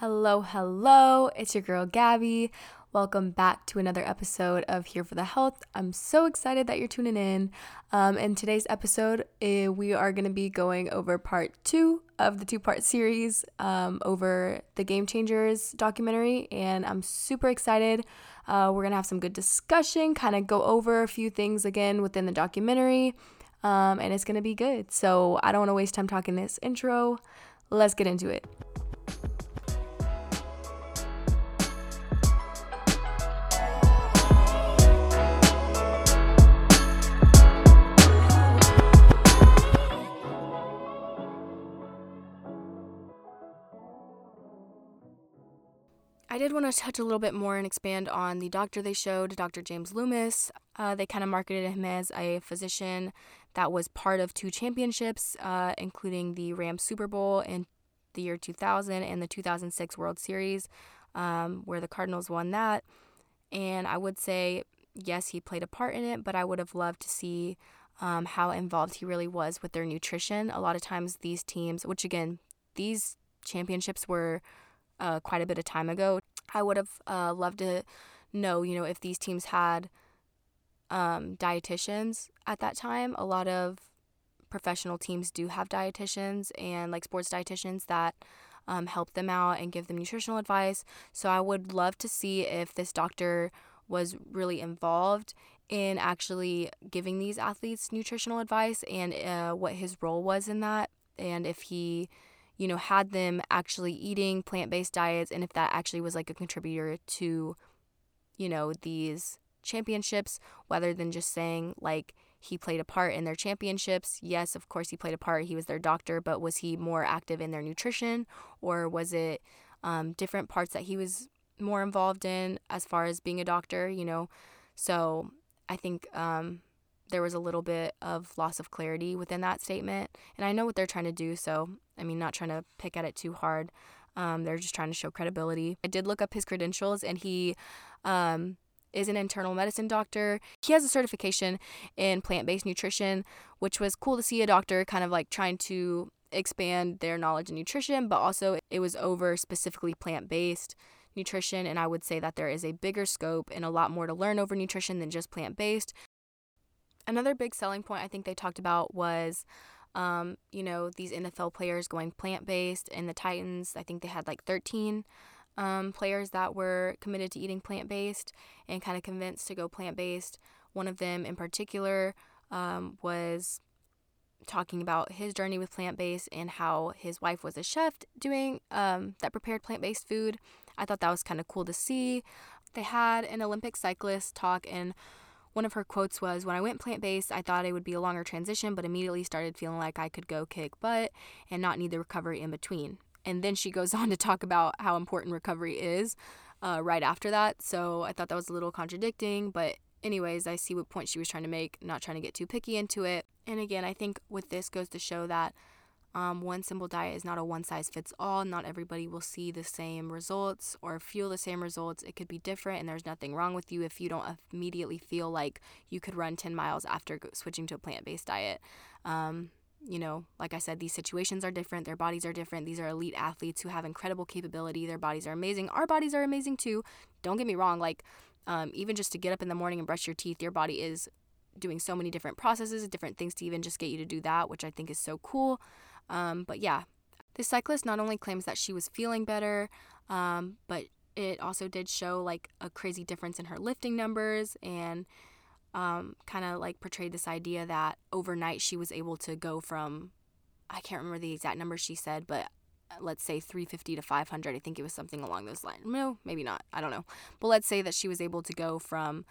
Hello, hello. It's your girl Gabby. Welcome back to another episode of Here for the Health. I'm so excited that you're tuning in. Um, in today's episode, eh, we are going to be going over part two of the two part series um, over the Game Changers documentary, and I'm super excited. Uh, we're going to have some good discussion, kind of go over a few things again within the documentary, um, and it's going to be good. So I don't want to waste time talking this intro. Let's get into it. Did want to touch a little bit more and expand on the doctor they showed, Dr. James Loomis. Uh, they kind of marketed him as a physician that was part of two championships, uh, including the Rams Super Bowl in the year 2000 and the 2006 World Series, um, where the Cardinals won that. And I would say, yes, he played a part in it, but I would have loved to see um, how involved he really was with their nutrition. A lot of times, these teams, which again, these championships were uh, quite a bit of time ago. I would have uh, loved to know, you know, if these teams had um, dietitians at that time. A lot of professional teams do have dietitians and like sports dietitians that um, help them out and give them nutritional advice. So I would love to see if this doctor was really involved in actually giving these athletes nutritional advice and uh, what his role was in that and if he you know, had them actually eating plant based diets and if that actually was like a contributor to, you know, these championships, rather than just saying like he played a part in their championships. Yes, of course, he played a part. He was their doctor, but was he more active in their nutrition or was it um, different parts that he was more involved in as far as being a doctor, you know? So I think um, there was a little bit of loss of clarity within that statement. And I know what they're trying to do, so I mean, not trying to pick at it too hard. Um, they're just trying to show credibility. I did look up his credentials, and he um, is an internal medicine doctor. He has a certification in plant based nutrition, which was cool to see a doctor kind of like trying to expand their knowledge in nutrition, but also it was over specifically plant based nutrition. And I would say that there is a bigger scope and a lot more to learn over nutrition than just plant based. Another big selling point I think they talked about was, um, you know, these NFL players going plant based. And the Titans, I think they had like 13 um, players that were committed to eating plant based and kind of convinced to go plant based. One of them in particular um, was talking about his journey with plant based and how his wife was a chef doing um, that prepared plant based food. I thought that was kind of cool to see. They had an Olympic cyclist talk and one of her quotes was When I went plant based, I thought it would be a longer transition, but immediately started feeling like I could go kick butt and not need the recovery in between. And then she goes on to talk about how important recovery is uh, right after that. So I thought that was a little contradicting, but anyways, I see what point she was trying to make, not trying to get too picky into it. And again, I think with this goes to show that um, one simple diet is not a one size fits all. Not everybody will see the same results or feel the same results. It could be different, and there's nothing wrong with you if you don't immediately feel like you could run 10 miles after switching to a plant based diet. Um, you know, like I said, these situations are different. Their bodies are different. These are elite athletes who have incredible capability. Their bodies are amazing. Our bodies are amazing too. Don't get me wrong. Like, um, even just to get up in the morning and brush your teeth, your body is doing so many different processes, different things to even just get you to do that, which I think is so cool. Um, but yeah, the cyclist not only claims that she was feeling better, um, but it also did show like a crazy difference in her lifting numbers and um, kind of like portrayed this idea that overnight she was able to go from, I can't remember the exact number she said, but uh, let's say 350 to 500. I think it was something along those lines. No, maybe not. I don't know. But let's say that she was able to go from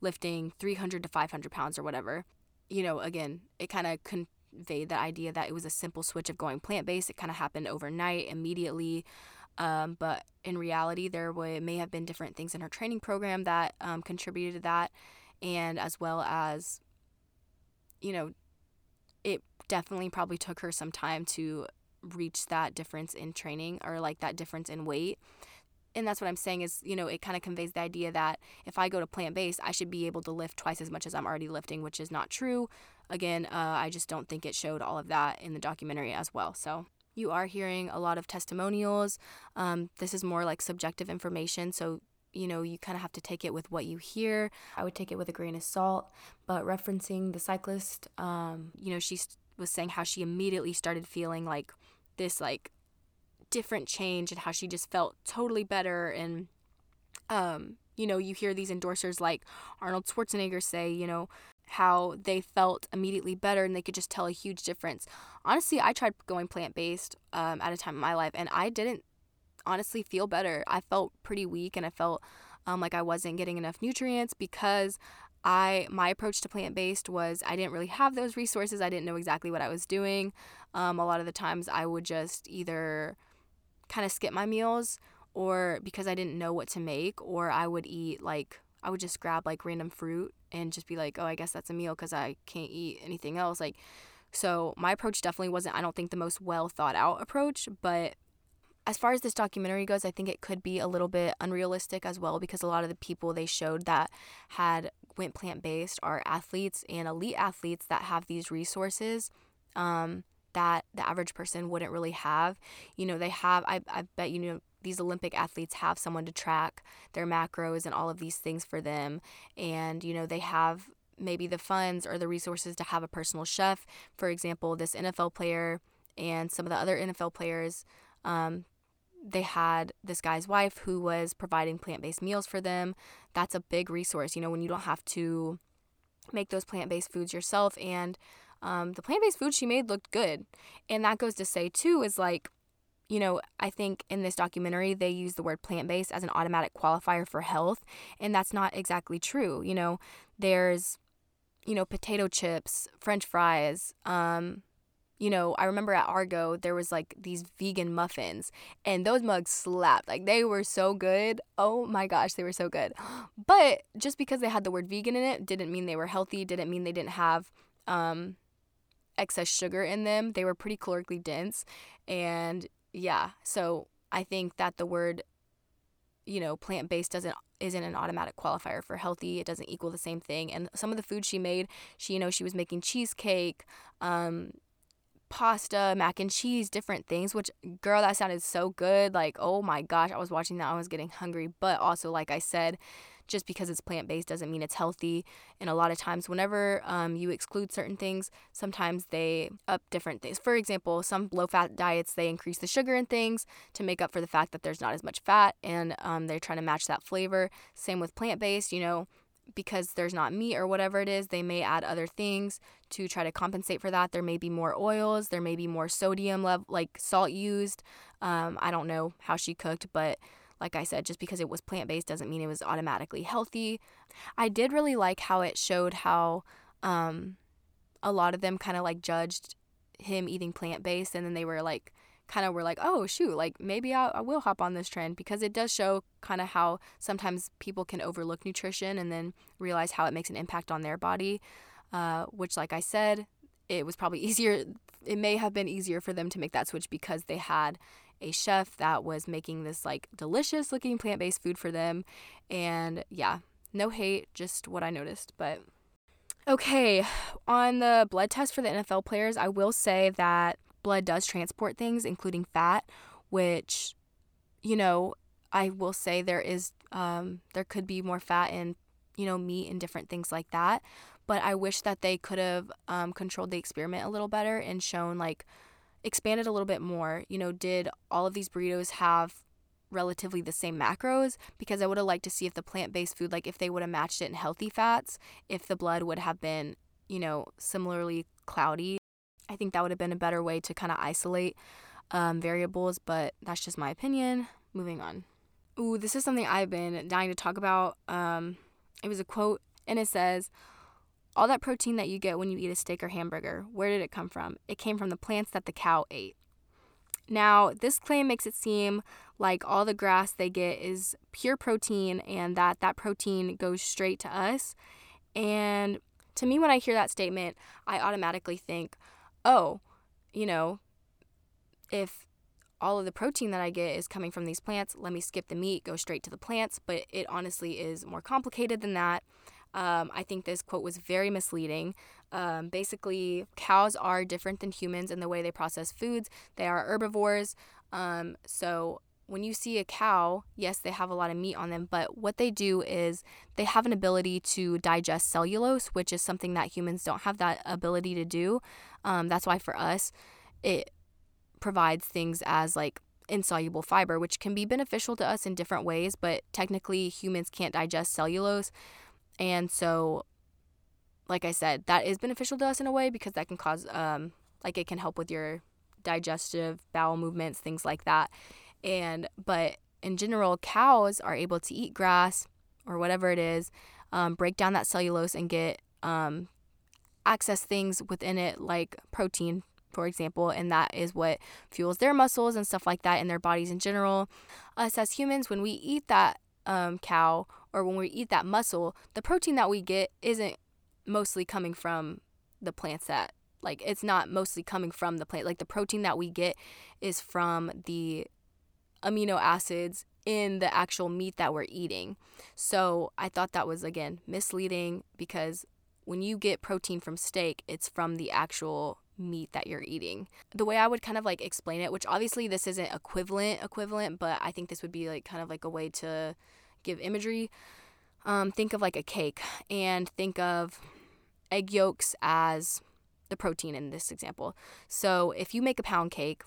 lifting 300 to 500 pounds or whatever. You know, again, it kind of con- conveyed the idea that it was a simple switch of going plant based. It kind of happened overnight, immediately. Um, but in reality, there may have been different things in her training program that um, contributed to that, and as well as, you know, it definitely probably took her some time to reach that difference in training or like that difference in weight. And that's what I'm saying is, you know, it kind of conveys the idea that if I go to plant based, I should be able to lift twice as much as I'm already lifting, which is not true again, uh, I just don't think it showed all of that in the documentary as well. So you are hearing a lot of testimonials. Um, this is more like subjective information, so you know, you kind of have to take it with what you hear. I would take it with a grain of salt. But referencing the cyclist, um, you know, she was saying how she immediately started feeling like this, like, different change and how she just felt totally better. And, um, you know, you hear these endorsers like Arnold Schwarzenegger say, you know, how they felt immediately better and they could just tell a huge difference. Honestly, I tried going plant based um, at a time in my life and I didn't honestly feel better. I felt pretty weak and I felt um, like I wasn't getting enough nutrients because I my approach to plant based was I didn't really have those resources. I didn't know exactly what I was doing. Um, a lot of the times I would just either kind of skip my meals or because I didn't know what to make, or I would eat like I would just grab like random fruit and just be like, oh, I guess that's a meal because I can't eat anything else. Like, so my approach definitely wasn't, I don't think, the most well thought out approach, but as far as this documentary goes, I think it could be a little bit unrealistic as well because a lot of the people they showed that had went plant based are athletes and elite athletes that have these resources um, that the average person wouldn't really have. You know, they have, I, I bet you know, these Olympic athletes have someone to track their macros and all of these things for them. And, you know, they have maybe the funds or the resources to have a personal chef. For example, this NFL player and some of the other NFL players. Um, they had this guy's wife who was providing plant based meals for them. That's a big resource, you know, when you don't have to make those plant based foods yourself. And um, the plant based food she made looked good. And that goes to say, too, is like, you know, I think in this documentary, they use the word plant based as an automatic qualifier for health. And that's not exactly true. You know, there's, you know, potato chips, french fries, um, you know, I remember at Argo there was like these vegan muffins and those mugs slapped. Like they were so good. Oh my gosh, they were so good. But just because they had the word vegan in it didn't mean they were healthy, didn't mean they didn't have um excess sugar in them. They were pretty calorically dense and yeah, so I think that the word you know, plant-based doesn't isn't an automatic qualifier for healthy. It doesn't equal the same thing. And some of the food she made, she you know, she was making cheesecake, um, pasta, mac and cheese, different things, which, girl, that sounded so good. Like, oh my gosh, I was watching that, I was getting hungry. But also, like I said, just because it's plant based doesn't mean it's healthy. And a lot of times, whenever um, you exclude certain things, sometimes they up different things. For example, some low fat diets, they increase the sugar in things to make up for the fact that there's not as much fat and um, they're trying to match that flavor. Same with plant based, you know, because there's not meat or whatever it is, they may add other things to try to compensate for that. There may be more oils, there may be more sodium like salt used. Um, I don't know how she cooked, but like I said, just because it was plant based doesn't mean it was automatically healthy. I did really like how it showed how um, a lot of them kind of like judged him eating plant based, and then they were like, kind of were like, oh, shoot, like maybe I'll, I will hop on this trend because it does show kind of how sometimes people can overlook nutrition and then realize how it makes an impact on their body, uh, which, like I said, it was probably easier. It may have been easier for them to make that switch because they had a chef that was making this like delicious looking plant based food for them. And yeah, no hate, just what I noticed. But okay, on the blood test for the NFL players, I will say that blood does transport things, including fat, which, you know, I will say there is, um, there could be more fat in, you know, meat and different things like that. But I wish that they could have um, controlled the experiment a little better and shown, like, expanded a little bit more. You know, did all of these burritos have relatively the same macros because I would have liked to see if the plant based food, like if they would have matched it in healthy fats, if the blood would have been, you know, similarly cloudy. I think that would have been a better way to kind of isolate um, variables, but that's just my opinion. Moving on. Ooh, this is something I've been dying to talk about. Um, it was a quote, and it says, All that protein that you get when you eat a steak or hamburger, where did it come from? It came from the plants that the cow ate. Now, this claim makes it seem like all the grass they get is pure protein and that that protein goes straight to us. And to me, when I hear that statement, I automatically think, oh, you know, if all of the protein that I get is coming from these plants, let me skip the meat, go straight to the plants. But it honestly is more complicated than that. Um, I think this quote was very misleading. Um, basically, cows are different than humans in the way they process foods. They are herbivores. Um, so when you see a cow, yes, they have a lot of meat on them, but what they do is they have an ability to digest cellulose, which is something that humans don't have that ability to do. Um, that's why for us, it provides things as like insoluble fiber, which can be beneficial to us in different ways, but technically humans can't digest cellulose. And so, like I said, that is beneficial to us in a way because that can cause, um, like, it can help with your digestive bowel movements, things like that. And, but in general, cows are able to eat grass or whatever it is, um, break down that cellulose and get, um, access things within it like protein for example, and that is what fuels their muscles and stuff like that in their bodies in general. Us as humans, when we eat that um, cow or when we eat that muscle, the protein that we get isn't mostly coming from the plants that like it's not mostly coming from the plant. Like the protein that we get is from the amino acids in the actual meat that we're eating. So I thought that was again misleading because when you get protein from steak, it's from the actual meat that you're eating. The way I would kind of like explain it, which obviously this isn't equivalent equivalent, but I think this would be like kind of like a way to give imagery. Um, think of like a cake and think of egg yolks as the protein in this example. So if you make a pound cake,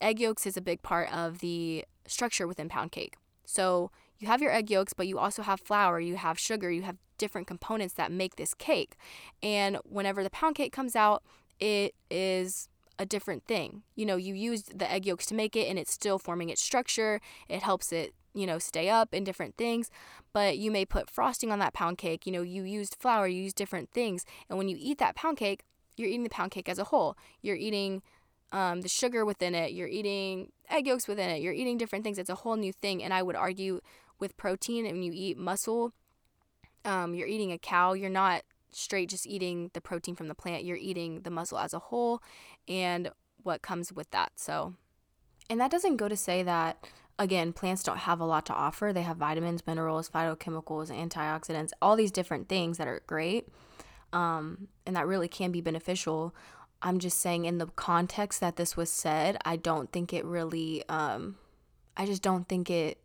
egg yolks is a big part of the structure within pound cake. So you have your egg yolks, but you also have flour, you have sugar, you have different components that make this cake. And whenever the pound cake comes out, it is a different thing. You know, you used the egg yolks to make it and it's still forming its structure. It helps it, you know, stay up in different things. But you may put frosting on that pound cake. You know, you used flour, you used different things. And when you eat that pound cake, you're eating the pound cake as a whole. You're eating um, the sugar within it, you're eating egg yolks within it, you're eating different things. It's a whole new thing. And I would argue with protein, and when you eat muscle, um, you're eating a cow, you're not straight just eating the protein from the plant, you're eating the muscle as a whole and what comes with that. So, and that doesn't go to say that again, plants don't have a lot to offer. They have vitamins, minerals, phytochemicals, antioxidants, all these different things that are great. Um, and that really can be beneficial. I'm just saying, in the context that this was said, I don't think it really, um, I just don't think it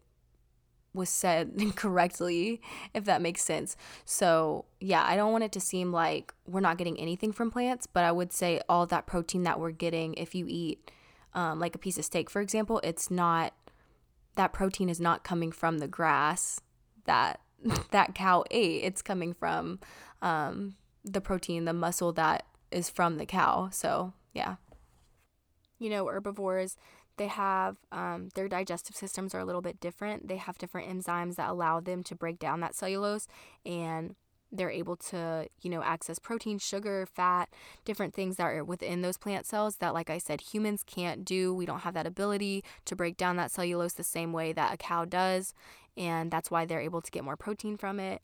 was said incorrectly, if that makes sense. So, yeah, I don't want it to seem like we're not getting anything from plants, but I would say all that protein that we're getting, if you eat um, like a piece of steak, for example, it's not that protein is not coming from the grass that that cow ate. It's coming from um, the protein, the muscle that is from the cow. So, yeah. You know, herbivores they have um, their digestive systems are a little bit different. They have different enzymes that allow them to break down that cellulose and they're able to, you know, access protein, sugar, fat, different things that are within those plant cells that, like I said, humans can't do. We don't have that ability to break down that cellulose the same way that a cow does. And that's why they're able to get more protein from it.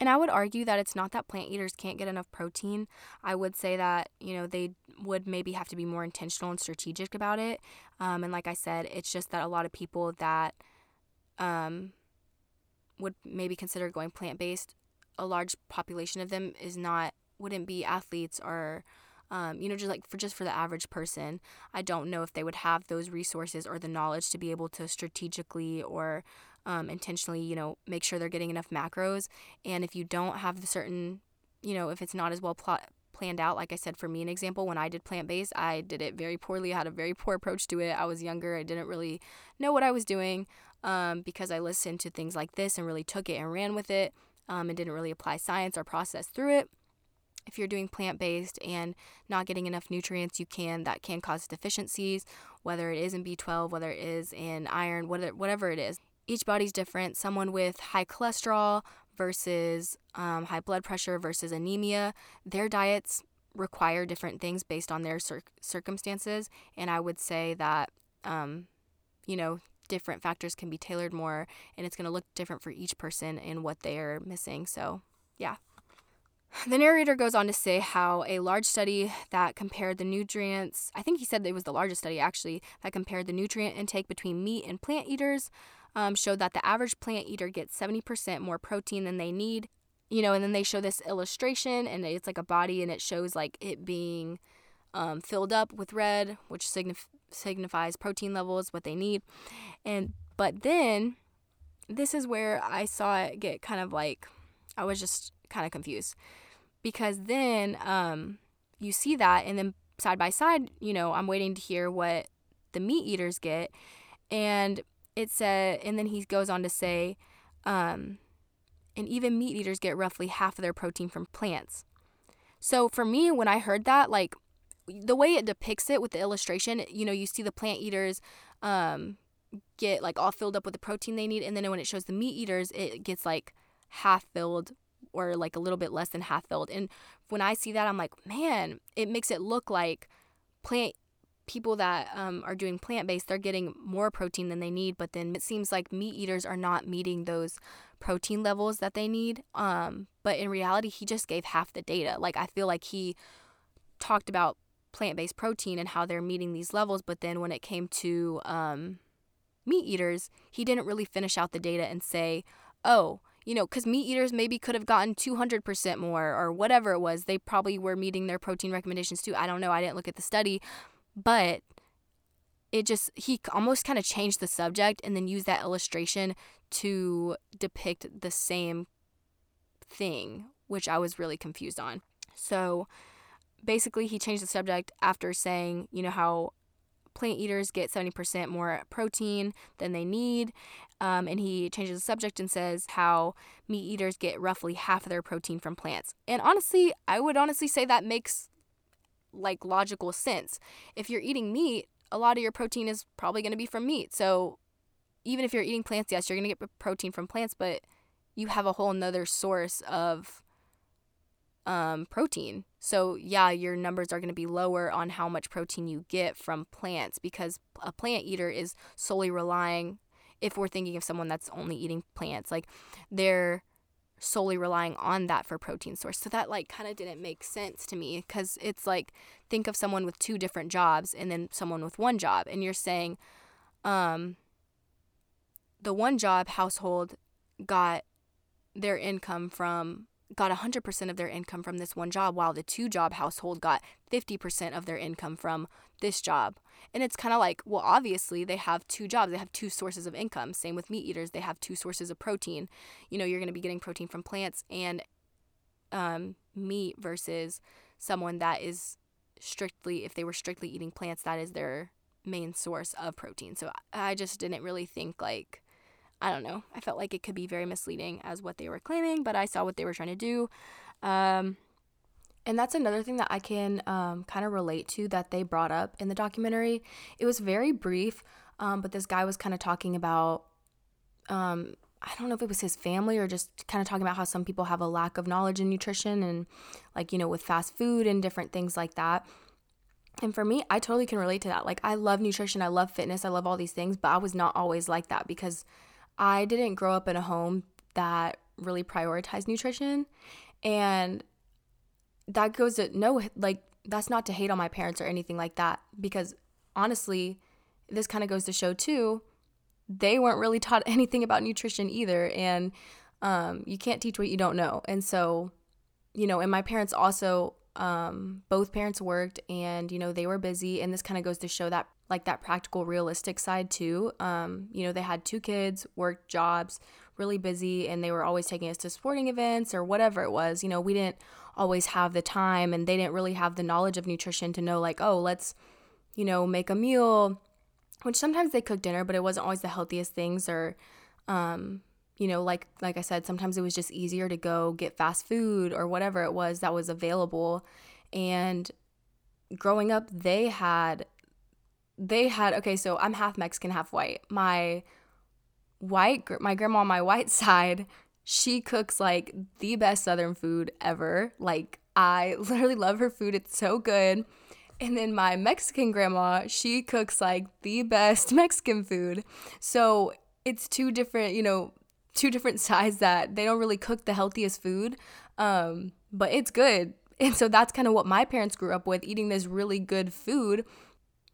And I would argue that it's not that plant eaters can't get enough protein. I would say that, you know, they would maybe have to be more intentional and strategic about it. Um, and like I said, it's just that a lot of people that um, would maybe consider going plant based, a large population of them is not, wouldn't be athletes or, um, you know, just like for just for the average person, I don't know if they would have those resources or the knowledge to be able to strategically or um, intentionally, you know, make sure they're getting enough macros. And if you don't have the certain, you know, if it's not as well planned out, like I said, for me, an example, when I did plant based, I did it very poorly. I had a very poor approach to it. I was younger. I didn't really know what I was doing um, because I listened to things like this and really took it and ran with it um, and didn't really apply science or process through it if you're doing plant based and not getting enough nutrients, you can that can cause deficiencies, whether it is in B12, whether it is in iron, whatever whatever it is each body's different. Someone with high cholesterol versus um, high blood pressure versus anemia, their diets require different things based on their cir- circumstances. And I would say that, um, you know, different factors can be tailored more and it's going to look different for each person and what they're missing. So, yeah. The narrator goes on to say how a large study that compared the nutrients, I think he said it was the largest study actually, that compared the nutrient intake between meat and plant eaters um, showed that the average plant eater gets 70% more protein than they need. you know, and then they show this illustration and it's like a body and it shows like it being um, filled up with red, which signif- signifies protein levels, what they need. And but then this is where I saw it get kind of like I was just kind of confused because then um, you see that and then side by side, you know, I'm waiting to hear what the meat eaters get, and it said, and then he goes on to say, um, and even meat eaters get roughly half of their protein from plants. So for me, when I heard that, like the way it depicts it with the illustration, you know, you see the plant eaters um, get like all filled up with the protein they need, and then when it shows the meat eaters, it gets like half filled or like a little bit less than half filled. And when I see that, I'm like, man, it makes it look like plant people that um, are doing plant based, they're getting more protein than they need. But then it seems like meat eaters are not meeting those protein levels that they need. Um, but in reality, he just gave half the data. Like, I feel like he talked about plant based protein and how they're meeting these levels. But then when it came to um, meat eaters, he didn't really finish out the data and say, oh, you know, because meat eaters maybe could have gotten 200% more or whatever it was. They probably were meeting their protein recommendations too. I don't know. I didn't look at the study. But it just, he almost kind of changed the subject and then used that illustration to depict the same thing, which I was really confused on. So basically, he changed the subject after saying, you know, how plant eaters get 70% more protein than they need. Um, and he changes the subject and says how meat eaters get roughly half of their protein from plants. And honestly, I would honestly say that makes like logical sense. If you're eating meat, a lot of your protein is probably going to be from meat. So even if you're eating plants, yes, you're going to get protein from plants, but you have a whole nother source of um, protein. So, yeah, your numbers are going to be lower on how much protein you get from plants because a plant eater is solely relying if we're thinking of someone that's only eating plants, like they're solely relying on that for protein source. So that like kind of didn't make sense to me cuz it's like think of someone with two different jobs and then someone with one job and you're saying um the one job household got their income from got 100% of their income from this one job while the two job household got 50% of their income from this job. And it's kind of like, well, obviously they have two jobs, they have two sources of income. Same with meat eaters, they have two sources of protein. You know, you're going to be getting protein from plants and um, meat versus someone that is strictly, if they were strictly eating plants, that is their main source of protein. So I just didn't really think like I don't know. I felt like it could be very misleading as what they were claiming, but I saw what they were trying to do. Um, and that's another thing that I can um, kind of relate to that they brought up in the documentary. It was very brief, um, but this guy was kind of talking about, um, I don't know if it was his family or just kind of talking about how some people have a lack of knowledge in nutrition and, like, you know, with fast food and different things like that. And for me, I totally can relate to that. Like, I love nutrition, I love fitness, I love all these things, but I was not always like that because I didn't grow up in a home that really prioritized nutrition. And that goes to no, like, that's not to hate on my parents or anything like that. Because honestly, this kind of goes to show too, they weren't really taught anything about nutrition either. And um, you can't teach what you don't know. And so, you know, and my parents also, um, both parents worked and, you know, they were busy. And this kind of goes to show that like that practical realistic side too. Um, you know they had two kids worked jobs really busy and they were always taking us to sporting events or whatever it was. You know we didn't always have the time and they didn't really have the knowledge of nutrition to know like oh let's you know make a meal which sometimes they cooked dinner but it wasn't always the healthiest things or um, you know like like i said sometimes it was just easier to go get fast food or whatever it was that was available. And growing up they had they had okay so i'm half mexican half white. My white my grandma on my white side she cooks like the best southern food ever. Like i literally love her food. It's so good. And then my mexican grandma she cooks like the best mexican food. So it's two different you know two different sides that they don't really cook the healthiest food um, but it's good. And so that's kind of what my parents grew up with eating this really good food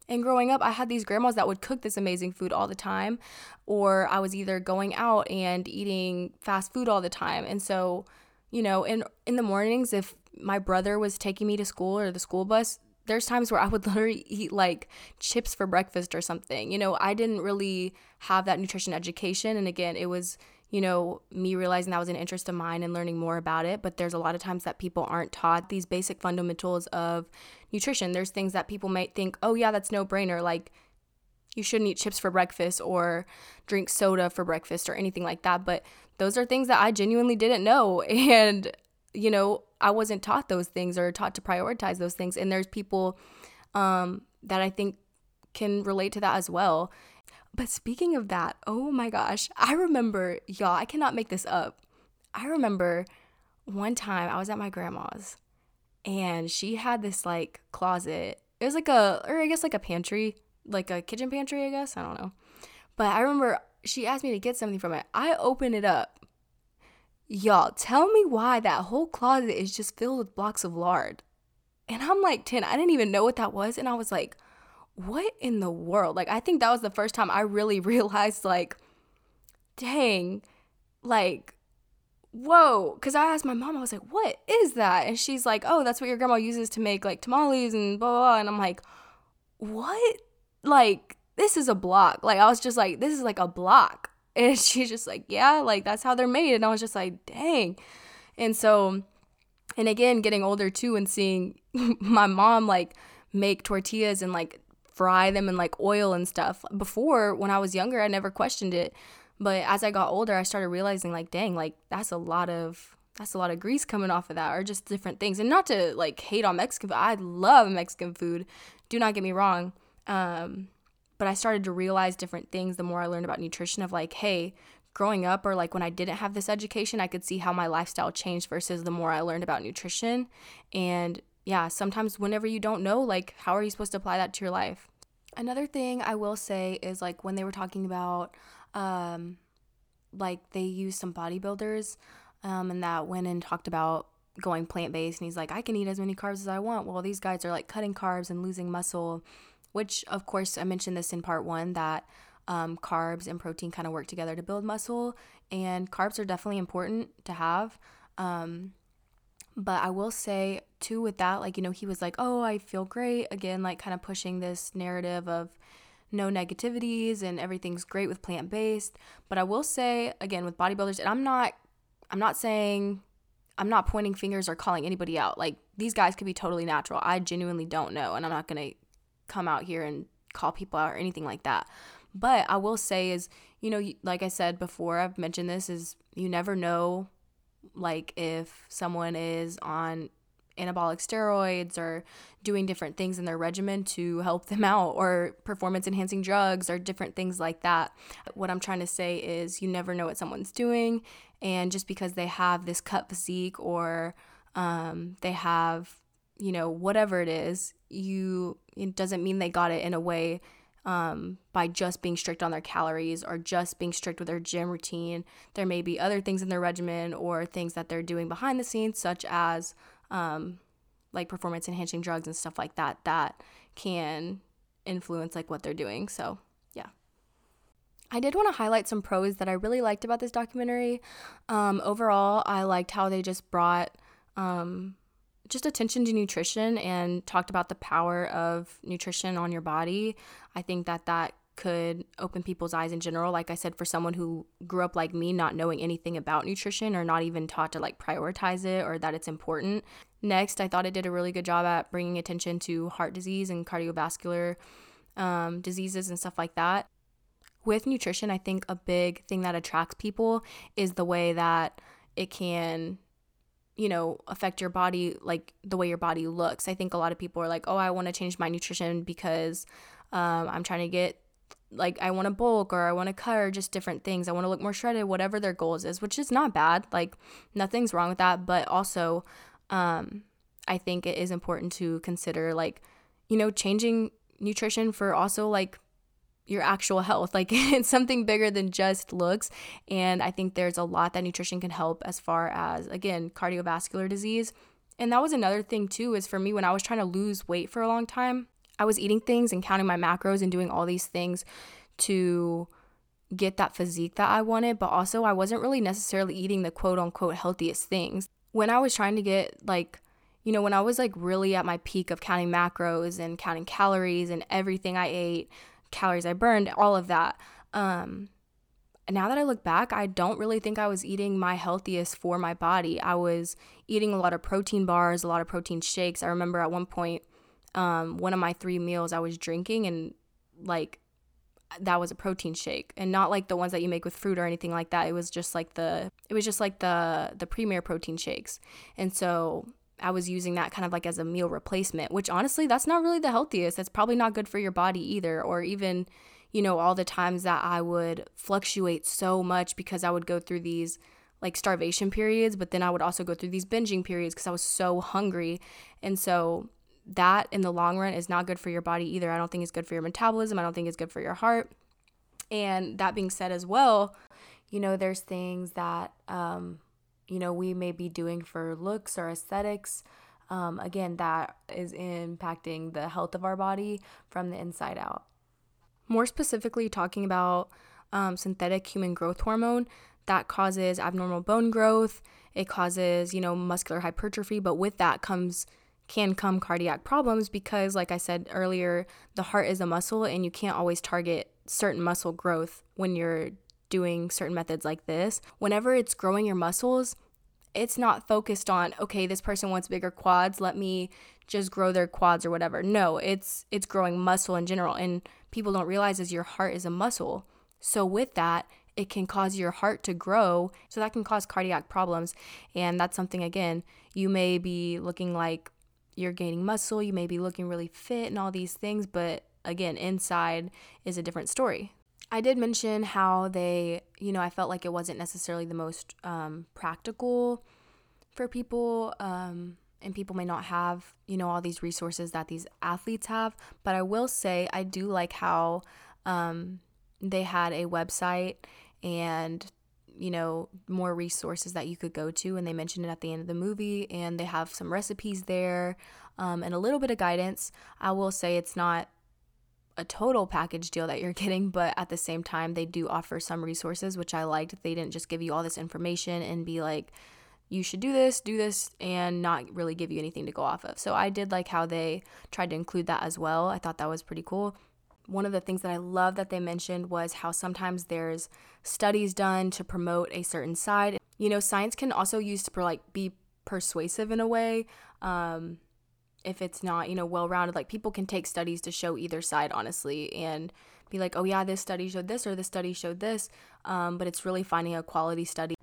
and growing up, I had these grandmas that would cook this amazing food all the time, or I was either going out and eating fast food all the time. And so you know, in in the mornings if my brother was taking me to school or the school bus, there's times where I would literally eat like chips for breakfast or something. You know, I didn't really have that nutrition education and again, it was you know, me realizing that was an interest of mine and learning more about it. But there's a lot of times that people aren't taught these basic fundamentals of nutrition. There's things that people might think, oh, yeah, that's no brainer. Like, you shouldn't eat chips for breakfast or drink soda for breakfast or anything like that. But those are things that I genuinely didn't know. And, you know, I wasn't taught those things or taught to prioritize those things. And there's people um, that I think can relate to that as well. But speaking of that, oh my gosh, I remember, y'all, I cannot make this up. I remember one time I was at my grandma's and she had this like closet. It was like a, or I guess like a pantry, like a kitchen pantry, I guess. I don't know. But I remember she asked me to get something from it. I open it up. Y'all, tell me why that whole closet is just filled with blocks of lard. And I'm like 10. I didn't even know what that was. And I was like, what in the world? Like, I think that was the first time I really realized, like, dang, like, whoa. Cause I asked my mom, I was like, what is that? And she's like, oh, that's what your grandma uses to make like tamales and blah, blah, blah. And I'm like, what? Like, this is a block. Like, I was just like, this is like a block. And she's just like, yeah, like, that's how they're made. And I was just like, dang. And so, and again, getting older too and seeing my mom like make tortillas and like fry them in like oil and stuff. Before, when I was younger, I never questioned it. But as I got older, I started realizing like, dang, like that's a lot of that's a lot of grease coming off of that or just different things. And not to like hate on Mexican food. I love Mexican food. Do not get me wrong. Um, but I started to realize different things the more I learned about nutrition of like, hey, growing up or like when I didn't have this education, I could see how my lifestyle changed versus the more I learned about nutrition. And yeah, sometimes whenever you don't know, like, how are you supposed to apply that to your life? Another thing I will say is like when they were talking about, um, like they used some bodybuilders, um, and that went and talked about going plant based, and he's like, I can eat as many carbs as I want. Well, these guys are like cutting carbs and losing muscle, which of course I mentioned this in part one that um, carbs and protein kind of work together to build muscle, and carbs are definitely important to have. Um, but I will say, too, with that, like, you know, he was like, oh, I feel great. Again, like, kind of pushing this narrative of no negativities and everything's great with plant based. But I will say, again, with bodybuilders, and I'm not, I'm not saying, I'm not pointing fingers or calling anybody out. Like, these guys could be totally natural. I genuinely don't know. And I'm not going to come out here and call people out or anything like that. But I will say, is, you know, like I said before, I've mentioned this, is you never know like if someone is on anabolic steroids or doing different things in their regimen to help them out or performance enhancing drugs or different things like that. What I'm trying to say is you never know what someone's doing and just because they have this cut physique or um, they have you know whatever it is you it doesn't mean they got it in a way um, by just being strict on their calories or just being strict with their gym routine. There may be other things in their regimen or things that they're doing behind the scenes, such as um, like performance enhancing drugs and stuff like that, that can influence like what they're doing. So, yeah. I did want to highlight some pros that I really liked about this documentary. Um, overall, I liked how they just brought um, just attention to nutrition and talked about the power of nutrition on your body. I think that that could open people's eyes in general. Like I said, for someone who grew up like me, not knowing anything about nutrition or not even taught to like prioritize it or that it's important. Next, I thought it did a really good job at bringing attention to heart disease and cardiovascular um, diseases and stuff like that. With nutrition, I think a big thing that attracts people is the way that it can you know, affect your body like the way your body looks. I think a lot of people are like, oh, I want to change my nutrition because um, I'm trying to get like I want to bulk or I want to cut or just different things. I want to look more shredded, whatever their goals is, which is not bad. Like nothing's wrong with that, but also um, I think it is important to consider like, you know, changing nutrition for also like your actual health. Like it's something bigger than just looks. And I think there's a lot that nutrition can help as far as, again, cardiovascular disease. And that was another thing too, is for me when I was trying to lose weight for a long time, I was eating things and counting my macros and doing all these things to get that physique that I wanted, but also I wasn't really necessarily eating the quote unquote healthiest things. when I was trying to get like, you know, when I was like really at my peak of counting macros and counting calories and everything I ate, calories I burned, all of that. Um, now that I look back, I don't really think I was eating my healthiest for my body. I was eating a lot of protein bars, a lot of protein shakes. I remember at one point, um, one of my three meals I was drinking and like that was a protein shake and not like the ones that you make with fruit or anything like that. It was just like the it was just like the the premier protein shakes. And so I was using that kind of like as a meal replacement, which honestly that's not really the healthiest. That's probably not good for your body either or even you know, all the times that I would fluctuate so much because I would go through these like starvation periods, but then I would also go through these binging periods because I was so hungry. And so that in the long run is not good for your body either. I don't think it's good for your metabolism. I don't think it's good for your heart. And that being said, as well, you know, there's things that, um, you know, we may be doing for looks or aesthetics. Um, again, that is impacting the health of our body from the inside out. More specifically, talking about um, synthetic human growth hormone that causes abnormal bone growth. It causes, you know, muscular hypertrophy, but with that comes can come cardiac problems because like I said earlier, the heart is a muscle and you can't always target certain muscle growth when you're doing certain methods like this. Whenever it's growing your muscles, it's not focused on okay, this person wants bigger quads, let me just grow their quads or whatever. No, it's it's growing muscle in general and people don't realize is your heart is a muscle. So with that, it can cause your heart to grow. So that can cause cardiac problems. And that's something again, you may be looking like you're gaining muscle, you may be looking really fit and all these things, but again, inside is a different story. I did mention how they, you know, I felt like it wasn't necessarily the most um, practical for people. Um, and people may not have, you know, all these resources that these athletes have. But I will say, I do like how um, they had a website and, you know, more resources that you could go to. And they mentioned it at the end of the movie. And they have some recipes there um, and a little bit of guidance. I will say it's not a total package deal that you're getting, but at the same time, they do offer some resources, which I liked. They didn't just give you all this information and be like, you should do this, do this, and not really give you anything to go off of. So I did like how they tried to include that as well. I thought that was pretty cool. One of the things that I love that they mentioned was how sometimes there's studies done to promote a certain side. You know, science can also use to like be persuasive in a way. Um, if it's not, you know, well rounded, like people can take studies to show either side, honestly, and be like, oh yeah, this study showed this or this study showed this. Um, but it's really finding a quality study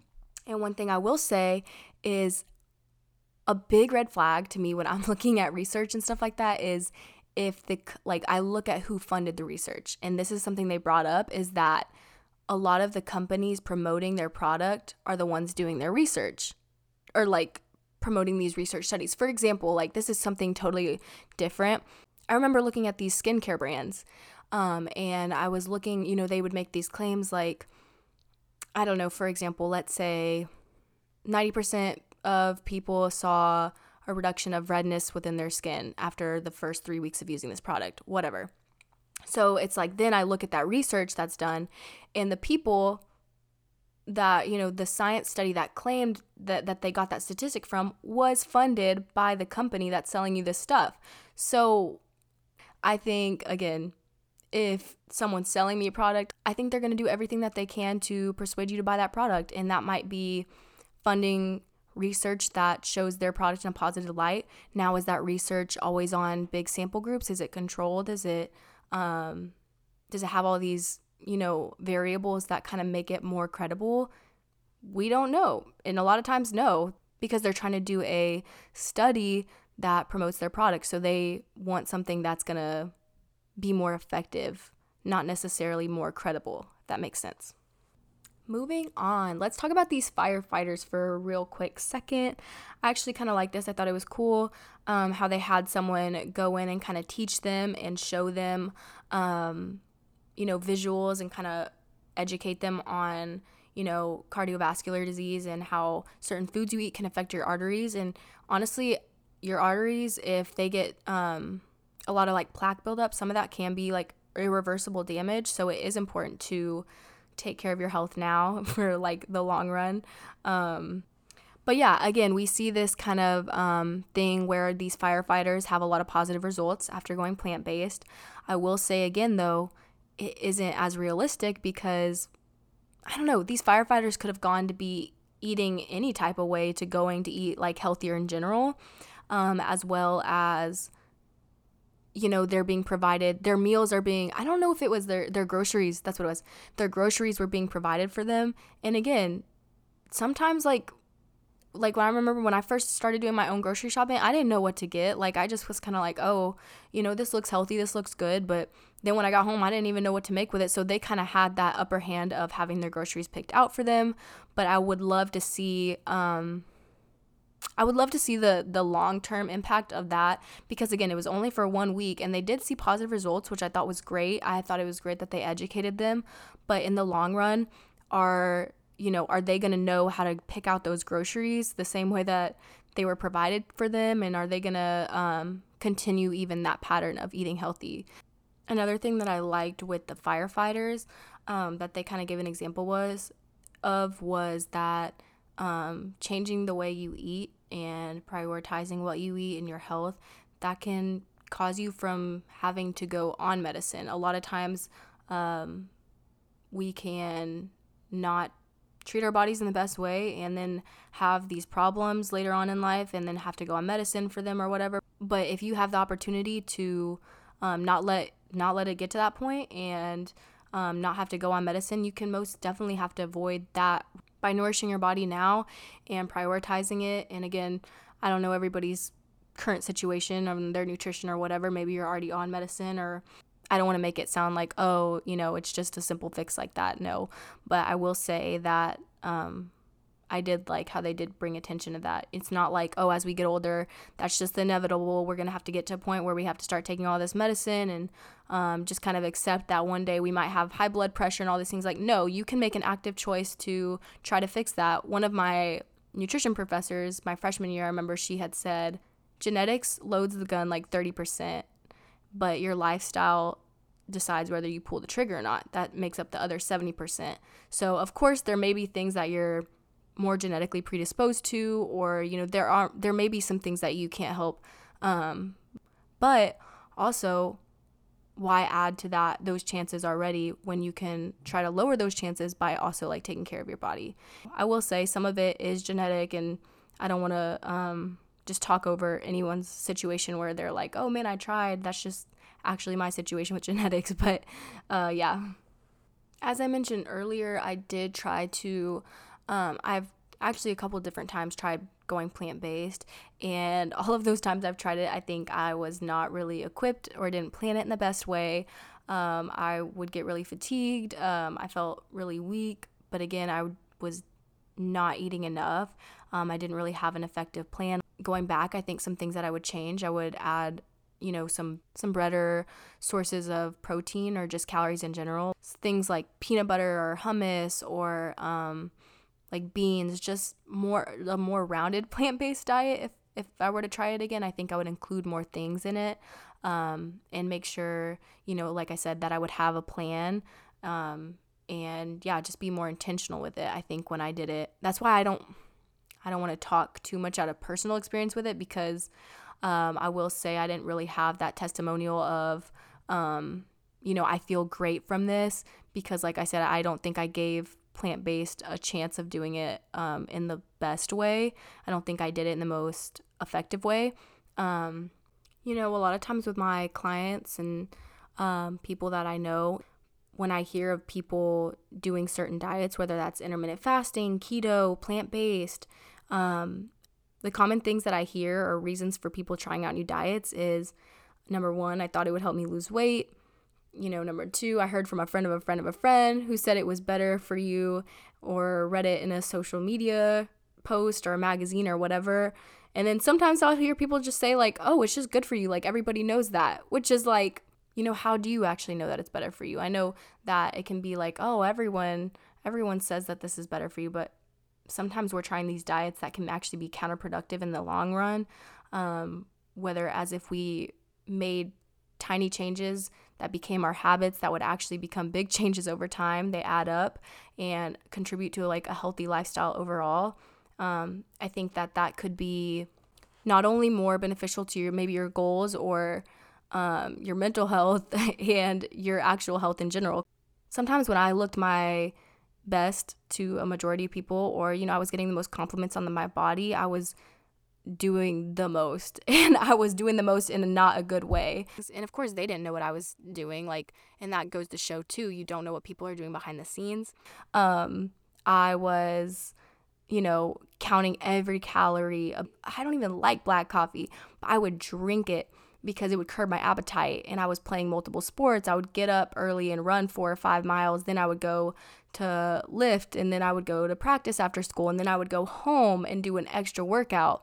and one thing I will say is a big red flag to me when I'm looking at research and stuff like that is if the like I look at who funded the research. And this is something they brought up is that a lot of the companies promoting their product are the ones doing their research or like promoting these research studies. For example, like this is something totally different. I remember looking at these skincare brands um, and I was looking, you know, they would make these claims like I don't know, for example, let's say 90% of people saw a reduction of redness within their skin after the first three weeks of using this product, whatever. So it's like, then I look at that research that's done, and the people that, you know, the science study that claimed that, that they got that statistic from was funded by the company that's selling you this stuff. So I think, again, if someone's selling me a product, I think they're going to do everything that they can to persuade you to buy that product. And that might be funding research that shows their product in a positive light. Now, is that research always on big sample groups? Is it controlled? Is it, um, does it have all these, you know, variables that kind of make it more credible? We don't know. And a lot of times, no, because they're trying to do a study that promotes their product. So they want something that's going to be more effective, not necessarily more credible, if that makes sense. Moving on, let's talk about these firefighters for a real quick second. I actually kind of like this. I thought it was cool um, how they had someone go in and kind of teach them and show them, um, you know, visuals and kind of educate them on, you know, cardiovascular disease and how certain foods you eat can affect your arteries. And honestly, your arteries, if they get um, a lot of like plaque buildup. Some of that can be like irreversible damage. So it is important to take care of your health now for like the long run. Um, but yeah, again, we see this kind of um, thing where these firefighters have a lot of positive results after going plant based. I will say again, though, it isn't as realistic because I don't know, these firefighters could have gone to be eating any type of way to going to eat like healthier in general, um, as well as you know they're being provided their meals are being i don't know if it was their their groceries that's what it was their groceries were being provided for them and again sometimes like like when I remember when I first started doing my own grocery shopping, I didn't know what to get. Like I just was kind of like, oh, you know, this looks healthy, this looks good, but then when I got home, I didn't even know what to make with it. So they kind of had that upper hand of having their groceries picked out for them. But I would love to see um I would love to see the the long-term impact of that because again, it was only for 1 week and they did see positive results, which I thought was great. I thought it was great that they educated them, but in the long run, are you know, are they going to know how to pick out those groceries the same way that they were provided for them? And are they going to um, continue even that pattern of eating healthy? Another thing that I liked with the firefighters um, that they kind of gave an example was of was that um, changing the way you eat and prioritizing what you eat in your health that can cause you from having to go on medicine. A lot of times um, we can not treat our bodies in the best way and then have these problems later on in life and then have to go on medicine for them or whatever but if you have the opportunity to um, not let not let it get to that point and um, not have to go on medicine you can most definitely have to avoid that by nourishing your body now and prioritizing it and again i don't know everybody's current situation of their nutrition or whatever maybe you're already on medicine or I don't want to make it sound like, oh, you know, it's just a simple fix like that. No. But I will say that um, I did like how they did bring attention to that. It's not like, oh, as we get older, that's just inevitable. We're going to have to get to a point where we have to start taking all this medicine and um, just kind of accept that one day we might have high blood pressure and all these things. Like, no, you can make an active choice to try to fix that. One of my nutrition professors, my freshman year, I remember she had said, genetics loads the gun like 30%, but your lifestyle decides whether you pull the trigger or not. That makes up the other 70%. So, of course, there may be things that you're more genetically predisposed to or you know there are there may be some things that you can't help um, but also why add to that those chances already when you can try to lower those chances by also like taking care of your body i will say some of it is genetic and i don't want to um, just talk over anyone's situation where they're like oh man i tried that's just actually my situation with genetics, but uh, yeah. As I mentioned earlier, I did try to, um, I've actually a couple different times tried going plant based, and all of those times I've tried it, I think I was not really equipped or didn't plan it in the best way. Um, I would get really fatigued. Um, I felt really weak, but again, I was not eating enough. Um, I didn't really have an effective plan. Going back, I think some things that I would change, I would add you know some some breader sources of protein or just calories in general things like peanut butter or hummus or um, like beans just more a more rounded plant-based diet if if I were to try it again I think I would include more things in it um, and make sure you know like I said that I would have a plan um, and yeah just be more intentional with it I think when I did it. That's why I don't I don't want to talk too much out of personal experience with it because um, I will say I didn't really have that testimonial of, um, you know, I feel great from this because, like I said, I don't think I gave plant based a chance of doing it um, in the best way. I don't think I did it in the most effective way. Um, you know, a lot of times with my clients and um, people that I know, when I hear of people doing certain diets, whether that's intermittent fasting, keto, plant based, um, the common things that I hear or reasons for people trying out new diets is number one, I thought it would help me lose weight. You know, number two, I heard from a friend of a friend of a friend who said it was better for you, or read it in a social media post or a magazine or whatever. And then sometimes I'll hear people just say, like, oh, it's just good for you. Like, everybody knows that, which is like, you know, how do you actually know that it's better for you? I know that it can be like, oh, everyone, everyone says that this is better for you, but sometimes we're trying these diets that can actually be counterproductive in the long run. Um, whether as if we made tiny changes that became our habits that would actually become big changes over time, they add up and contribute to like a healthy lifestyle overall. Um, I think that that could be not only more beneficial to your maybe your goals or um, your mental health and your actual health in general. Sometimes when I looked my best to a majority of people, or you know, I was getting the most compliments on the, my body, I was doing the most and I was doing the most in a not a good way. And of course they didn't know what I was doing like and that goes to show too you don't know what people are doing behind the scenes. Um I was you know, counting every calorie. I don't even like black coffee, but I would drink it because it would curb my appetite. And I was playing multiple sports. I would get up early and run four or five miles. Then I would go to lift and then I would go to practice after school. And then I would go home and do an extra workout.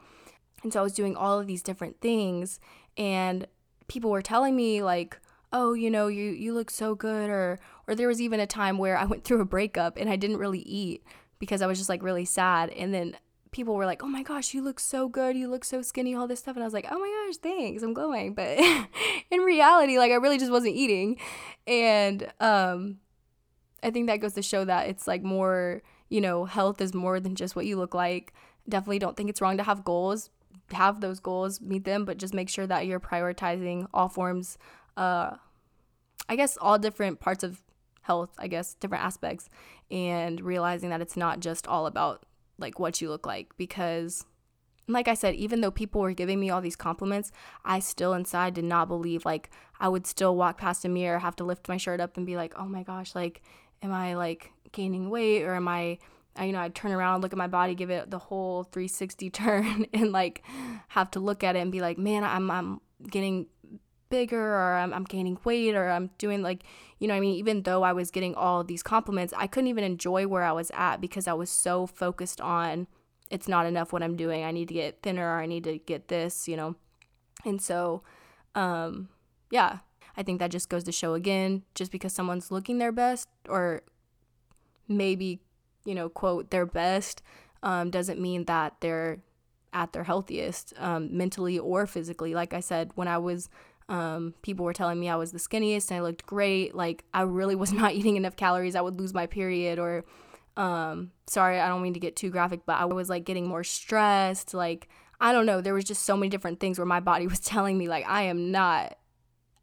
And so I was doing all of these different things. And people were telling me, like, oh you know you you look so good or or there was even a time where I went through a breakup and I didn't really eat because I was just like really sad. And then people were like, "Oh my gosh, you look so good. You look so skinny, all this stuff." And I was like, "Oh my gosh, thanks. I'm glowing." But in reality, like I really just wasn't eating. And um I think that goes to show that it's like more, you know, health is more than just what you look like. Definitely don't think it's wrong to have goals. Have those goals, meet them, but just make sure that you're prioritizing all forms uh I guess all different parts of health, I guess, different aspects, and realizing that it's not just all about like what you look like. Because like I said, even though people were giving me all these compliments, I still inside did not believe like I would still walk past a mirror, have to lift my shirt up and be like, "Oh my gosh, like am I like gaining weight or am I you know, I'd turn around, look at my body, give it the whole 360 turn and like have to look at it and be like, "Man, I'm I'm getting bigger or I'm, I'm gaining weight or I'm doing like, you know I mean? Even though I was getting all these compliments, I couldn't even enjoy where I was at because I was so focused on it's not enough what I'm doing. I need to get thinner or I need to get this, you know? And so, um, yeah, I think that just goes to show again, just because someone's looking their best or maybe, you know, quote, their best, um, doesn't mean that they're at their healthiest um, mentally or physically. Like I said, when I was um, people were telling me I was the skinniest and I looked great. Like I really was not eating enough calories. I would lose my period or um, sorry, I don't mean to get too graphic, but I was like getting more stressed. Like I don't know, there was just so many different things where my body was telling me like I am not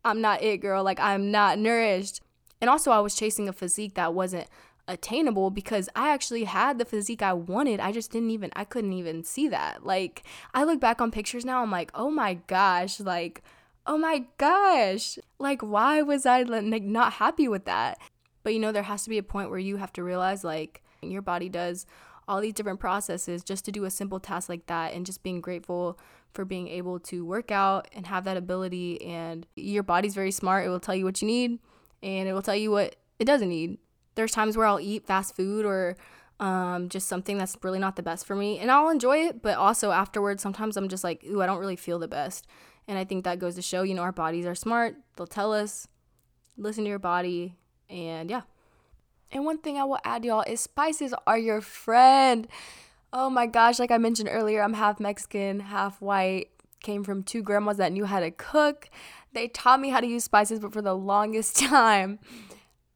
I'm not it, girl. Like I'm not nourished. And also I was chasing a physique that wasn't attainable because I actually had the physique I wanted. I just didn't even I couldn't even see that. Like I look back on pictures now, I'm like, "Oh my gosh, like oh my gosh, like, why was I like not happy with that? But you know, there has to be a point where you have to realize like your body does all these different processes just to do a simple task like that and just being grateful for being able to work out and have that ability and your body's very smart it will tell you what you need and it will tell you what it doesn't need there's times where i'll eat fast food or um, just something that's really not the best for me and i'll enjoy it but also afterwards sometimes i'm just like ooh i don't really feel the best and I think that goes to show, you know, our bodies are smart. They'll tell us, listen to your body, and yeah. And one thing I will add, y'all, is spices are your friend. Oh my gosh, like I mentioned earlier, I'm half Mexican, half white. Came from two grandmas that knew how to cook. They taught me how to use spices, but for the longest time,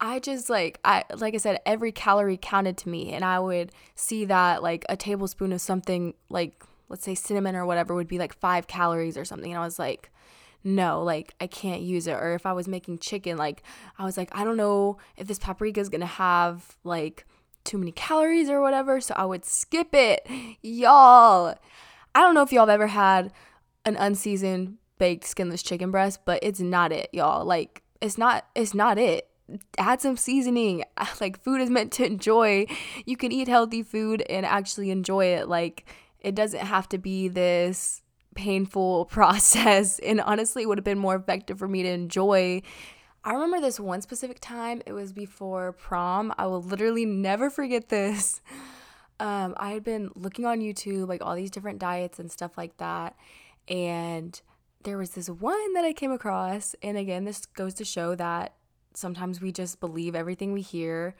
I just like I like I said, every calorie counted to me, and I would see that like a tablespoon of something like let's say cinnamon or whatever would be like five calories or something. And I was like, no, like I can't use it. Or if I was making chicken, like I was like, I don't know if this paprika is gonna have like too many calories or whatever. So I would skip it. Y'all, I don't know if y'all have ever had an unseasoned baked skinless chicken breast, but it's not it, y'all. Like it's not it's not it. Add some seasoning. Like food is meant to enjoy. You can eat healthy food and actually enjoy it. Like it doesn't have to be this painful process. And honestly, it would have been more effective for me to enjoy. I remember this one specific time, it was before prom. I will literally never forget this. Um, I had been looking on YouTube, like all these different diets and stuff like that. And there was this one that I came across. And again, this goes to show that sometimes we just believe everything we hear.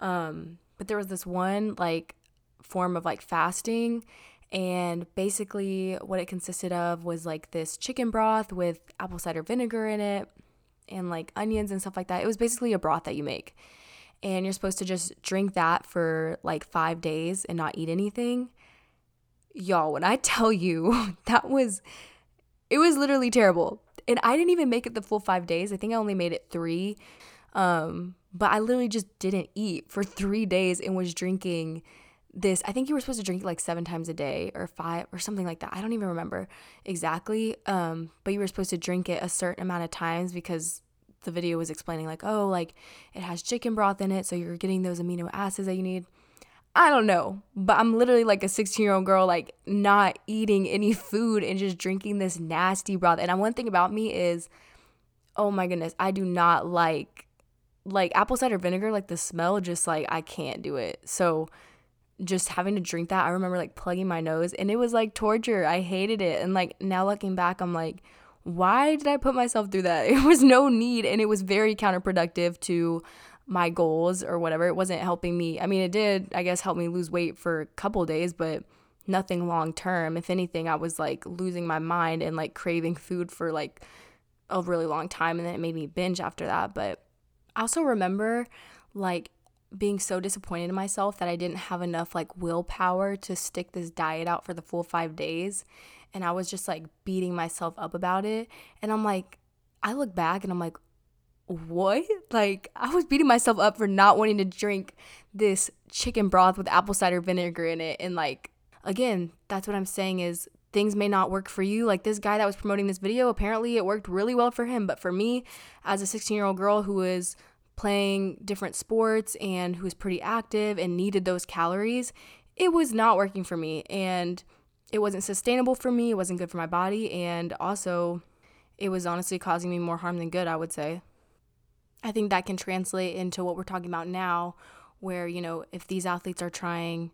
Um, but there was this one like form of like fasting and basically, what it consisted of was like this chicken broth with apple cider vinegar in it and like onions and stuff like that. It was basically a broth that you make. And you're supposed to just drink that for like five days and not eat anything. y'all, when I tell you that was, it was literally terrible. And I didn't even make it the full five days. I think I only made it three. Um, but I literally just didn't eat for three days and was drinking this. I think you were supposed to drink like seven times a day or five or something like that. I don't even remember exactly. Um, but you were supposed to drink it a certain amount of times because the video was explaining, like, oh, like it has chicken broth in it. So you're getting those amino acids that you need. I don't know, but I'm literally like a 16 year old girl, like not eating any food and just drinking this nasty broth. And one thing about me is, oh my goodness, I do not like like apple cider vinegar. Like the smell, just like I can't do it. So just having to drink that, I remember like plugging my nose, and it was like torture. I hated it, and like now looking back, I'm like, why did I put myself through that? It was no need, and it was very counterproductive to my goals or whatever. It wasn't helping me. I mean, it did, I guess, help me lose weight for a couple days, but nothing long term. If anything, I was like losing my mind and like craving food for like a really long time. And then it made me binge after that. But I also remember like being so disappointed in myself that I didn't have enough like willpower to stick this diet out for the full five days. And I was just like beating myself up about it. And I'm like, I look back and I'm like, what? Like, I was beating myself up for not wanting to drink this chicken broth with apple cider vinegar in it. And, like, again, that's what I'm saying is things may not work for you. Like, this guy that was promoting this video, apparently it worked really well for him. But for me, as a 16 year old girl who was playing different sports and who was pretty active and needed those calories, it was not working for me. And it wasn't sustainable for me. It wasn't good for my body. And also, it was honestly causing me more harm than good, I would say. I think that can translate into what we're talking about now, where, you know, if these athletes are trying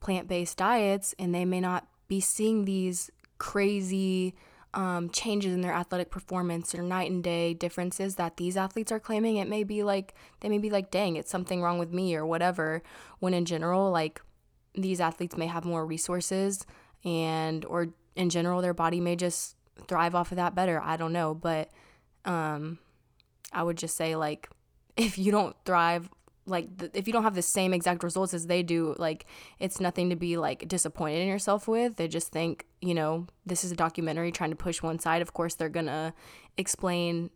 plant based diets and they may not be seeing these crazy um, changes in their athletic performance or night and day differences that these athletes are claiming, it may be like, they may be like, dang, it's something wrong with me or whatever. When in general, like, these athletes may have more resources and, or in general, their body may just thrive off of that better. I don't know. But, um, I would just say like if you don't thrive like the, if you don't have the same exact results as they do like it's nothing to be like disappointed in yourself with. They just think you know this is a documentary trying to push one side. Of course they're gonna explain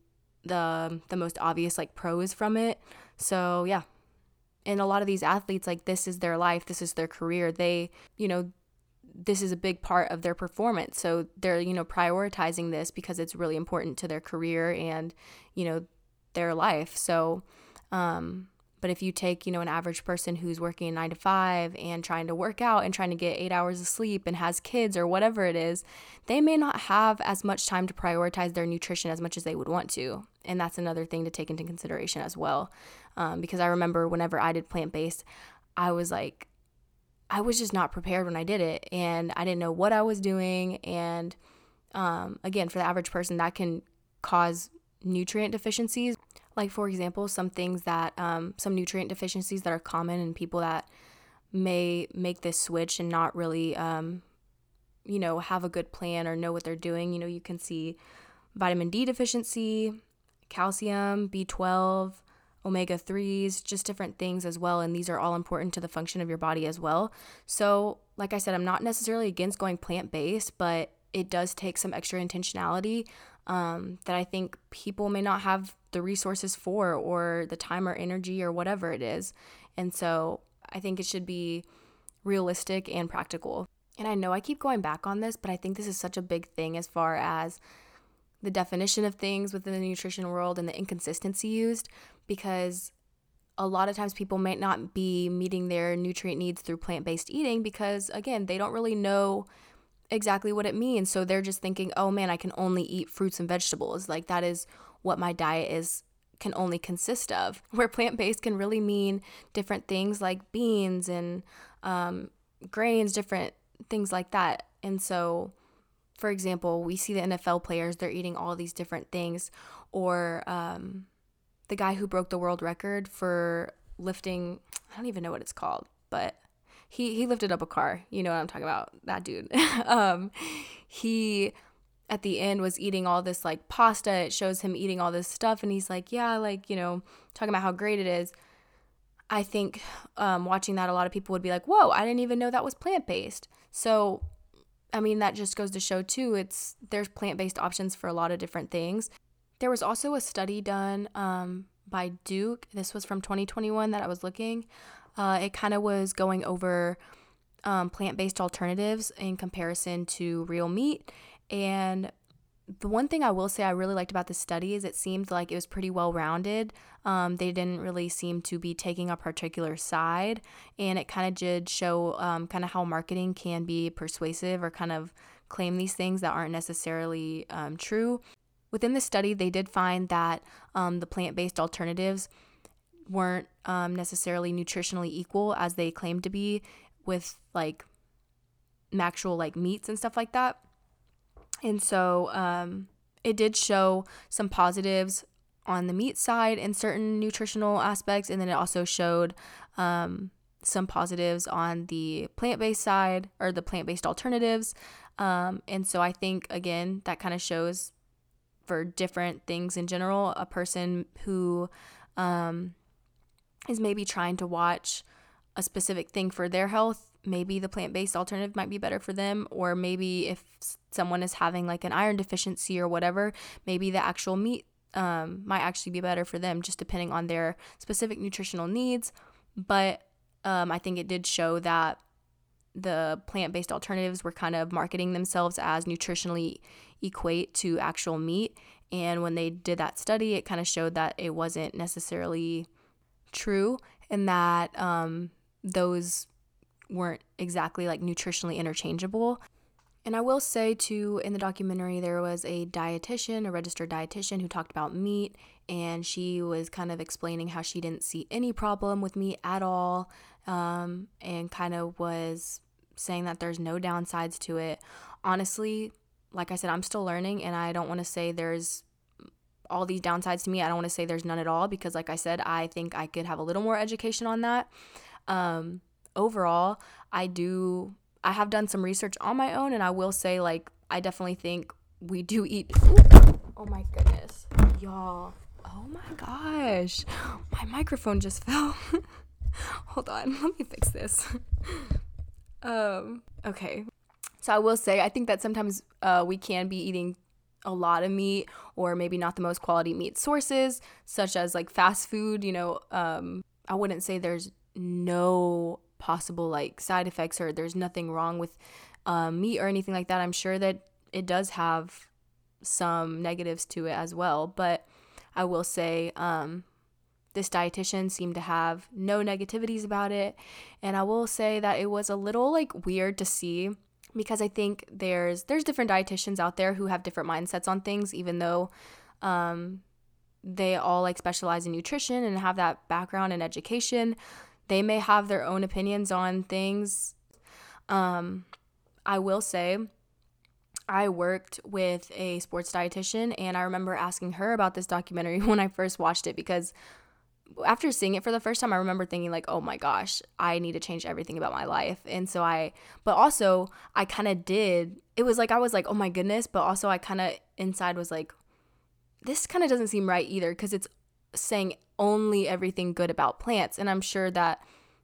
the the most obvious like pros from it. So yeah. And a lot of these athletes like this is their life. This is their career. They you know this is a big part of their performance. So they're you know prioritizing this because it's really important to their career and you know their life. So, um, but if you take, you know, an average person who's working nine to five and trying to work out and trying to get eight hours of sleep and has kids or whatever it is, they may not have as much time to prioritize their nutrition as much as they would want to. And that's another thing to take into consideration as well. Um, because I remember whenever I did plant based, I was like, I was just not prepared when I did it. And I didn't know what I was doing. And um, again, for the average person, that can cause nutrient deficiencies. Like, for example, some things that, um, some nutrient deficiencies that are common in people that may make this switch and not really, um, you know, have a good plan or know what they're doing. You know, you can see vitamin D deficiency, calcium, B12, omega 3s, just different things as well. And these are all important to the function of your body as well. So, like I said, I'm not necessarily against going plant based, but it does take some extra intentionality um, that I think people may not have the resources for, or the time or energy, or whatever it is. And so I think it should be realistic and practical. And I know I keep going back on this, but I think this is such a big thing as far as the definition of things within the nutrition world and the inconsistency used because a lot of times people might not be meeting their nutrient needs through plant based eating because, again, they don't really know exactly what it means. So they're just thinking, oh man, I can only eat fruits and vegetables. Like that is what my diet is can only consist of. Where plant based can really mean different things like beans and um, grains, different things like that. And so, for example, we see the NFL players, they're eating all these different things. Or um, the guy who broke the world record for lifting, I don't even know what it's called, but he he lifted up a car. You know what I'm talking about? That dude. um, he at the end was eating all this like pasta. It shows him eating all this stuff, and he's like, yeah, like you know, talking about how great it is. I think um, watching that, a lot of people would be like, whoa, I didn't even know that was plant based. So I mean, that just goes to show too, it's there's plant based options for a lot of different things. There was also a study done um, by Duke. This was from 2021 that I was looking. Uh, it kind of was going over um, plant based alternatives in comparison to real meat. And the one thing I will say I really liked about this study is it seemed like it was pretty well rounded. Um, they didn't really seem to be taking a particular side, and it kind of did show um, kind of how marketing can be persuasive or kind of claim these things that aren't necessarily um, true. Within the study, they did find that um, the plant based alternatives weren't um, necessarily nutritionally equal as they claimed to be with like actual like meats and stuff like that. And so um, it did show some positives on the meat side in certain nutritional aspects, and then it also showed um, some positives on the plant based side or the plant based alternatives. Um, and so I think, again, that kind of shows for different things in general, a person who um, is maybe trying to watch a specific thing for their health maybe the plant based alternative might be better for them. Or maybe if someone is having like an iron deficiency or whatever, maybe the actual meat um, might actually be better for them, just depending on their specific nutritional needs. But um, I think it did show that the plant based alternatives were kind of marketing themselves as nutritionally equate to actual meat. And when they did that study, it kind of showed that it wasn't necessarily true and that um, those weren't exactly like nutritionally interchangeable. And I will say too, in the documentary, there was a dietitian, a registered dietitian, who talked about meat, and she was kind of explaining how she didn't see any problem with meat at all, um, and kind of was saying that there's no downsides to it. Honestly, like I said, I'm still learning, and I don't want to say there's all these downsides to me. I don't want to say there's none at all because, like I said, I think I could have a little more education on that. Um, overall, I do I have done some research on my own and I will say like I definitely think we do eat Oh my goodness. Y'all. Oh my gosh. My microphone just fell. Hold on. Let me fix this. um okay. So I will say I think that sometimes uh, we can be eating a lot of meat or maybe not the most quality meat sources such as like fast food, you know, um I wouldn't say there's no possible like side effects or there's nothing wrong with um, meat or anything like that. I'm sure that it does have some negatives to it as well. But I will say um, this dietitian seemed to have no negativities about it. And I will say that it was a little like weird to see because I think there's there's different dietitians out there who have different mindsets on things, even though um, they all like specialize in nutrition and have that background in education they may have their own opinions on things. Um, I will say, I worked with a sports dietitian, and I remember asking her about this documentary when I first watched it because after seeing it for the first time, I remember thinking, like, oh my gosh, I need to change everything about my life. And so I, but also, I kind of did. It was like, I was like, oh my goodness, but also I kind of inside was like, this kind of doesn't seem right either because it's saying only everything good about plants. And I'm sure that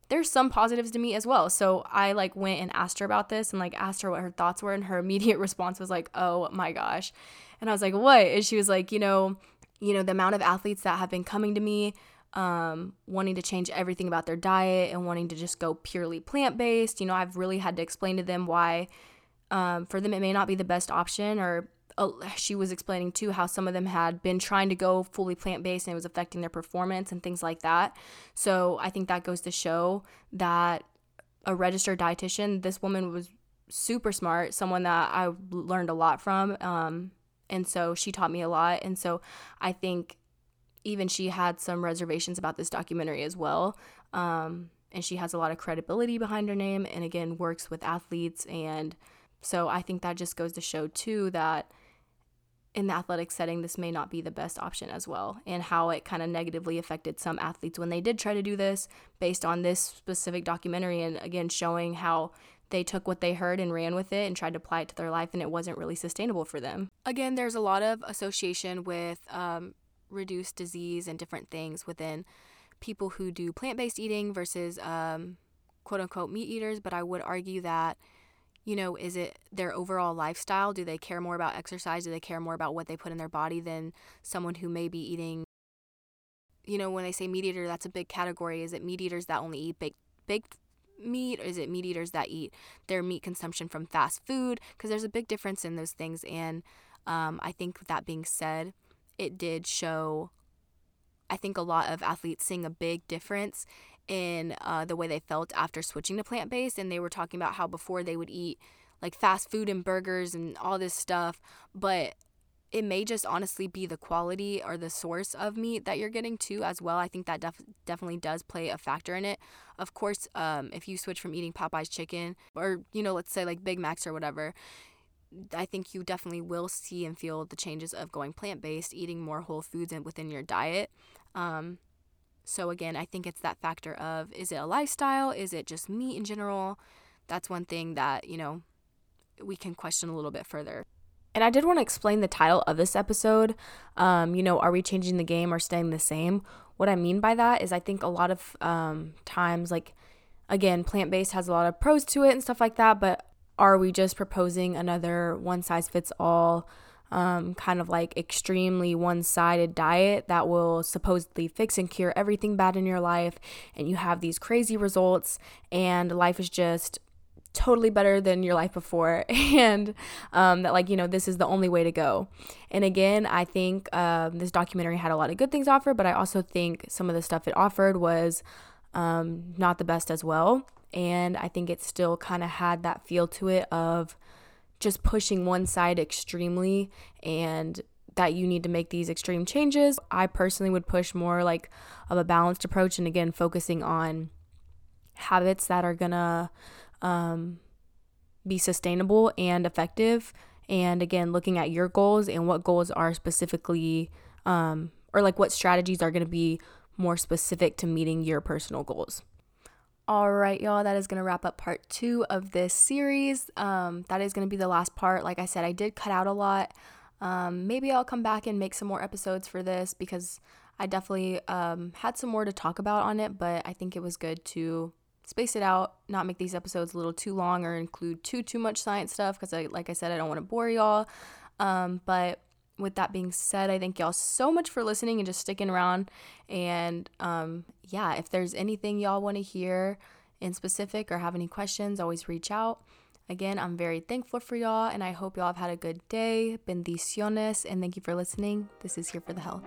there's some positives to me as well. So I like went and asked her about this and like asked her what her thoughts were and her immediate response was like, "Oh my gosh." And I was like, "What?" And she was like, "You know, you know the amount of athletes that have been coming to me um, wanting to change everything about their diet and wanting to just go purely plant-based. You know, I've really had to explain to them why um, for them it may not be the best option or uh, she was explaining too how some of them had been trying to go fully plant based and it was affecting their performance and things like that. So I think that goes to show that a registered dietitian, this woman was super smart, someone that I learned a lot from. Um, and so she taught me a lot. And so I think even she had some reservations about this documentary as well. Um, and she has a lot of credibility behind her name and again works with athletes. And so I think that just goes to show too that in the athletic setting, this may not be the best option as well, and how it kind of negatively affected some athletes when they did try to do this based on this specific documentary, and again, showing how they took what they heard and ran with it and tried to apply it to their life, and it wasn't really sustainable for them. Again, there's a lot of association with um, reduced disease and different things within people who do plant based eating versus um, quote unquote meat eaters, but I would argue that you know, is it their overall lifestyle? Do they care more about exercise? Do they care more about what they put in their body than someone who may be eating? You know, when they say meat eater, that's a big category. Is it meat eaters that only eat baked, baked meat? Or is it meat eaters that eat their meat consumption from fast food? Because there's a big difference in those things. And um, I think that being said, it did show, I think, a lot of athletes seeing a big difference in uh, the way they felt after switching to plant based. And they were talking about how before they would eat like fast food and burgers and all this stuff, but it may just honestly be the quality or the source of meat that you're getting too as well. I think that def- definitely does play a factor in it. Of course, um, if you switch from eating Popeye's chicken or you know, let's say like Big Macs or whatever, I think you definitely will see and feel the changes of going plant based, eating more whole foods and within your diet. Um, so again, I think it's that factor of is it a lifestyle? Is it just meat in general? That's one thing that, you know, we can question a little bit further. And I did want to explain the title of this episode. Um, you know, are we changing the game or staying the same? What I mean by that is I think a lot of um, times, like, again, plant based has a lot of pros to it and stuff like that, but are we just proposing another one size fits all um, kind of like extremely one sided diet that will supposedly fix and cure everything bad in your life, and you have these crazy results, and life is just totally better than your life before and um, that like you know this is the only way to go. And again i think um, this documentary had a lot of good things offered but i also think some of the stuff it offered was um, not the best as well and i think it still kind of had that feel to it of just pushing one side extremely and that you need to make these extreme changes. I personally would push more like of a balanced approach and again focusing on habits that are gonna um, be sustainable and effective. And again, looking at your goals and what goals are specifically, um, or like what strategies are gonna be more specific to meeting your personal goals. All right, y'all, that is going to wrap up part two of this series. Um, that is going to be the last part. Like I said, I did cut out a lot. Um, maybe I'll come back and make some more episodes for this because I definitely um, had some more to talk about on it, but I think it was good to space it out, not make these episodes a little too long or include too too much science stuff because, I, like I said, I don't want to bore y'all. Um, but with that being said, I thank y'all so much for listening and just sticking around. And um, yeah, if there's anything y'all want to hear in specific or have any questions, always reach out. Again, I'm very thankful for y'all and I hope y'all have had a good day. Bendiciones and thank you for listening. This is Here for the Health.